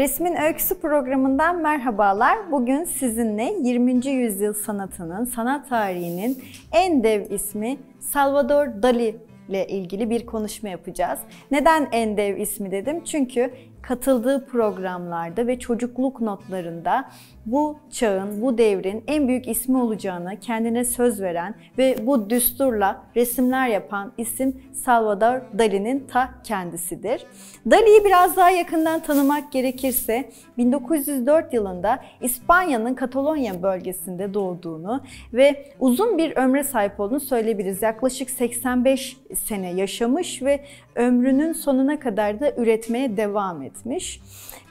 Resmin Öyküsü programından merhabalar. Bugün sizinle 20. yüzyıl sanatının, sanat tarihinin en dev ismi Salvador Dali ile ilgili bir konuşma yapacağız. Neden en dev ismi dedim? Çünkü katıldığı programlarda ve çocukluk notlarında bu çağın, bu devrin en büyük ismi olacağını kendine söz veren ve bu düsturla resimler yapan isim Salvador Dali'nin ta kendisidir. Dali'yi biraz daha yakından tanımak gerekirse 1904 yılında İspanya'nın Katalonya bölgesinde doğduğunu ve uzun bir ömre sahip olduğunu söyleyebiliriz. Yaklaşık 85 sene yaşamış ve ömrünün sonuna kadar da üretmeye devam etmiş.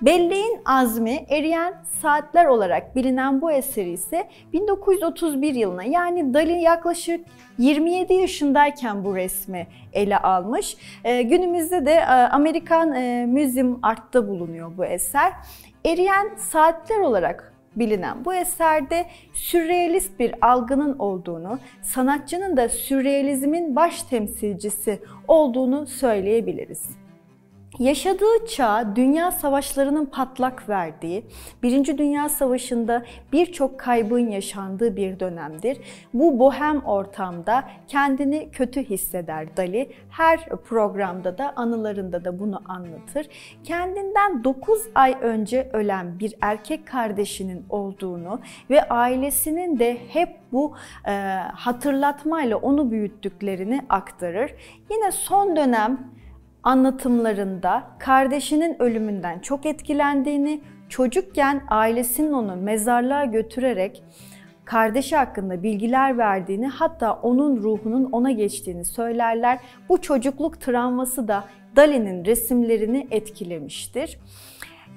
Belleğin azmi eriyen saatler olarak bilinen bu eseri ise 1931 yılına yani Dali yaklaşık 27 yaşındayken bu resmi ele almış. E, günümüzde de e, Amerikan e, Museum Art'ta bulunuyor bu eser. Eriyen saatler olarak bilinen bu eserde sürrealist bir algının olduğunu, sanatçının da sürrealizmin baş temsilcisi olduğunu söyleyebiliriz. Yaşadığı çağ dünya savaşlarının patlak verdiği, Birinci Dünya Savaşı'nda birçok kaybın yaşandığı bir dönemdir. Bu bohem ortamda kendini kötü hisseder Dali. Her programda da anılarında da bunu anlatır. Kendinden 9 ay önce ölen bir erkek kardeşinin olduğunu ve ailesinin de hep bu e, hatırlatmayla onu büyüttüklerini aktarır. Yine son dönem anlatımlarında kardeşinin ölümünden çok etkilendiğini, çocukken ailesinin onu mezarlığa götürerek kardeşi hakkında bilgiler verdiğini hatta onun ruhunun ona geçtiğini söylerler. Bu çocukluk travması da Dali'nin resimlerini etkilemiştir.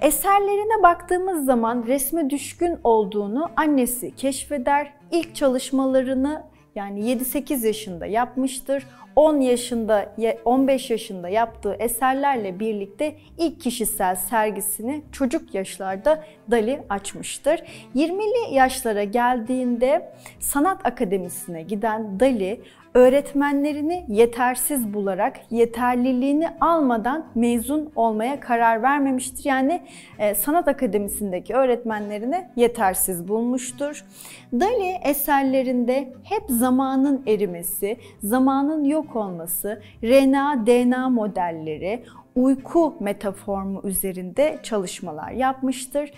Eserlerine baktığımız zaman resme düşkün olduğunu annesi keşfeder. İlk çalışmalarını yani 7-8 yaşında yapmıştır. 10 yaşında, 15 yaşında yaptığı eserlerle birlikte ilk kişisel sergisini çocuk yaşlarda Dali açmıştır. 20'li yaşlara geldiğinde sanat akademisine giden Dali öğretmenlerini yetersiz bularak yeterliliğini almadan mezun olmaya karar vermemiştir. Yani e, sanat akademisindeki öğretmenlerini yetersiz bulmuştur. Dali eserlerinde hep zamanın erimesi, zamanın yok olması, RNA, DNA modelleri, uyku metaformu üzerinde çalışmalar yapmıştır.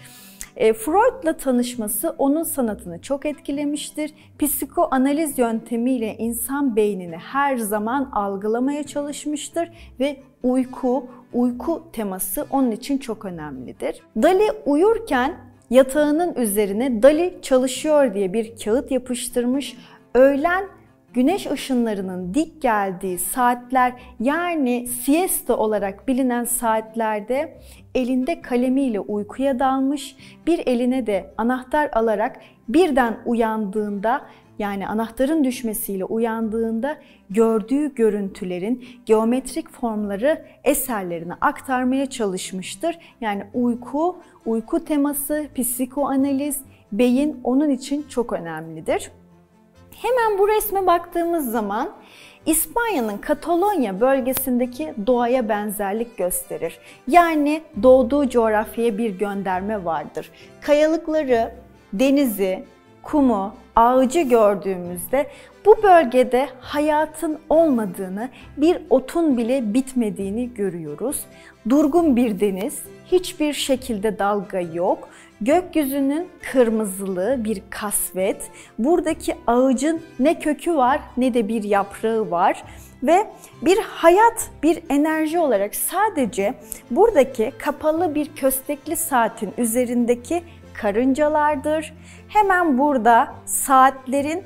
E, Freud'la tanışması onun sanatını çok etkilemiştir. Psikoanaliz yöntemiyle insan beynini her zaman algılamaya çalışmıştır ve uyku, uyku teması onun için çok önemlidir. Dali uyurken yatağının üzerine Dali çalışıyor diye bir kağıt yapıştırmış. Öğlen güneş ışınlarının dik geldiği saatler yani siesta olarak bilinen saatlerde elinde kalemiyle uykuya dalmış, bir eline de anahtar alarak birden uyandığında yani anahtarın düşmesiyle uyandığında gördüğü görüntülerin geometrik formları eserlerine aktarmaya çalışmıştır. Yani uyku, uyku teması, psikoanaliz, beyin onun için çok önemlidir. Hemen bu resme baktığımız zaman İspanya'nın Katalonya bölgesindeki doğaya benzerlik gösterir. Yani doğduğu coğrafyaya bir gönderme vardır. Kayalıkları, denizi, kumu, ağacı gördüğümüzde bu bölgede hayatın olmadığını, bir otun bile bitmediğini görüyoruz. Durgun bir deniz, hiçbir şekilde dalga yok. Gökyüzünün kırmızılığı bir kasvet. Buradaki ağacın ne kökü var ne de bir yaprağı var ve bir hayat, bir enerji olarak sadece buradaki kapalı bir köstekli saatin üzerindeki karıncalardır. Hemen burada saatlerin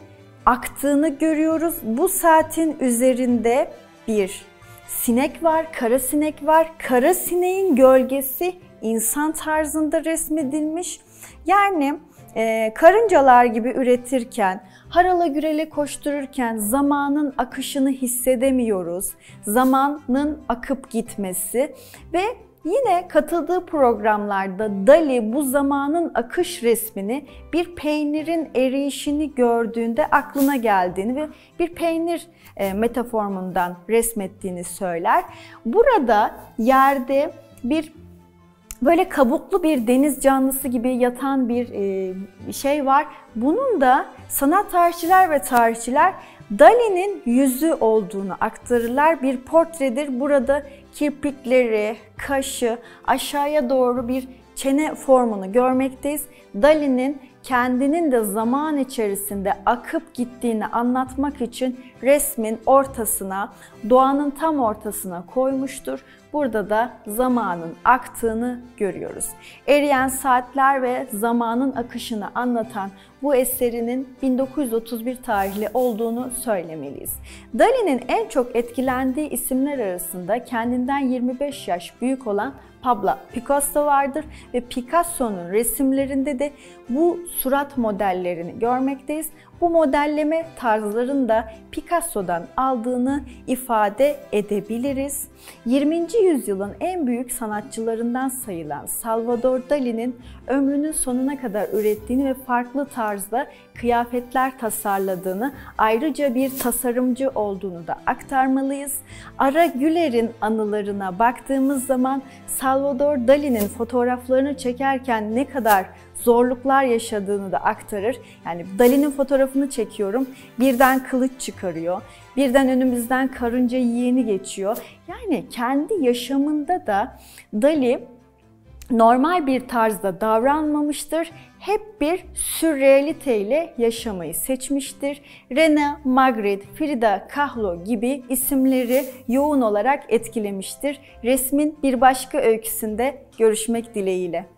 aktığını görüyoruz. Bu saatin üzerinde bir sinek var, kara sinek var. Kara sineğin gölgesi insan tarzında resmedilmiş. Yani e, karıncalar gibi üretirken, harala gürele koştururken zamanın akışını hissedemiyoruz. Zamanın akıp gitmesi ve Yine katıldığı programlarda Dali bu zamanın akış resmini bir peynirin eriyişini gördüğünde aklına geldiğini ve bir peynir e, metaformundan resmettiğini söyler. Burada yerde bir böyle kabuklu bir deniz canlısı gibi yatan bir e, şey var. Bunun da sanat tarihçiler ve tarihçiler Dali'nin yüzü olduğunu aktarırlar. Bir portredir. Burada kirpikleri, kaşı, aşağıya doğru bir çene formunu görmekteyiz. Dali'nin kendinin de zaman içerisinde akıp gittiğini anlatmak için resmin ortasına, doğanın tam ortasına koymuştur. Burada da zamanın aktığını görüyoruz. Eriyen saatler ve zamanın akışını anlatan bu eserinin 1931 tarihli olduğunu söylemeliyiz. Dali'nin en çok etkilendiği isimler arasında kendinden 25 yaş büyük olan Pablo Picasso vardır ve Picasso'nun resimlerinde de bu surat modellerini görmekteyiz. Bu modelleme tarzlarını da Picasso'dan aldığını ifade edebiliriz. 20. yüzyılın en büyük sanatçılarından sayılan Salvador Dali'nin ömrünün sonuna kadar ürettiğini ve farklı tarzda kıyafetler tasarladığını, ayrıca bir tasarımcı olduğunu da aktarmalıyız. Ara Güler'in anılarına baktığımız zaman Salvador Dali'nin fotoğraflarını çekerken ne kadar zorluklar yaşadığını da aktarır. Yani Dali'nin fotoğrafını çekiyorum, birden kılıç çıkarıyor, birden önümüzden karınca yeğeni geçiyor. Yani kendi yaşamında da Dali normal bir tarzda davranmamıştır. Hep bir sürrealite ile yaşamayı seçmiştir. Rene Magritte, Frida Kahlo gibi isimleri yoğun olarak etkilemiştir. Resmin bir başka öyküsünde görüşmek dileğiyle.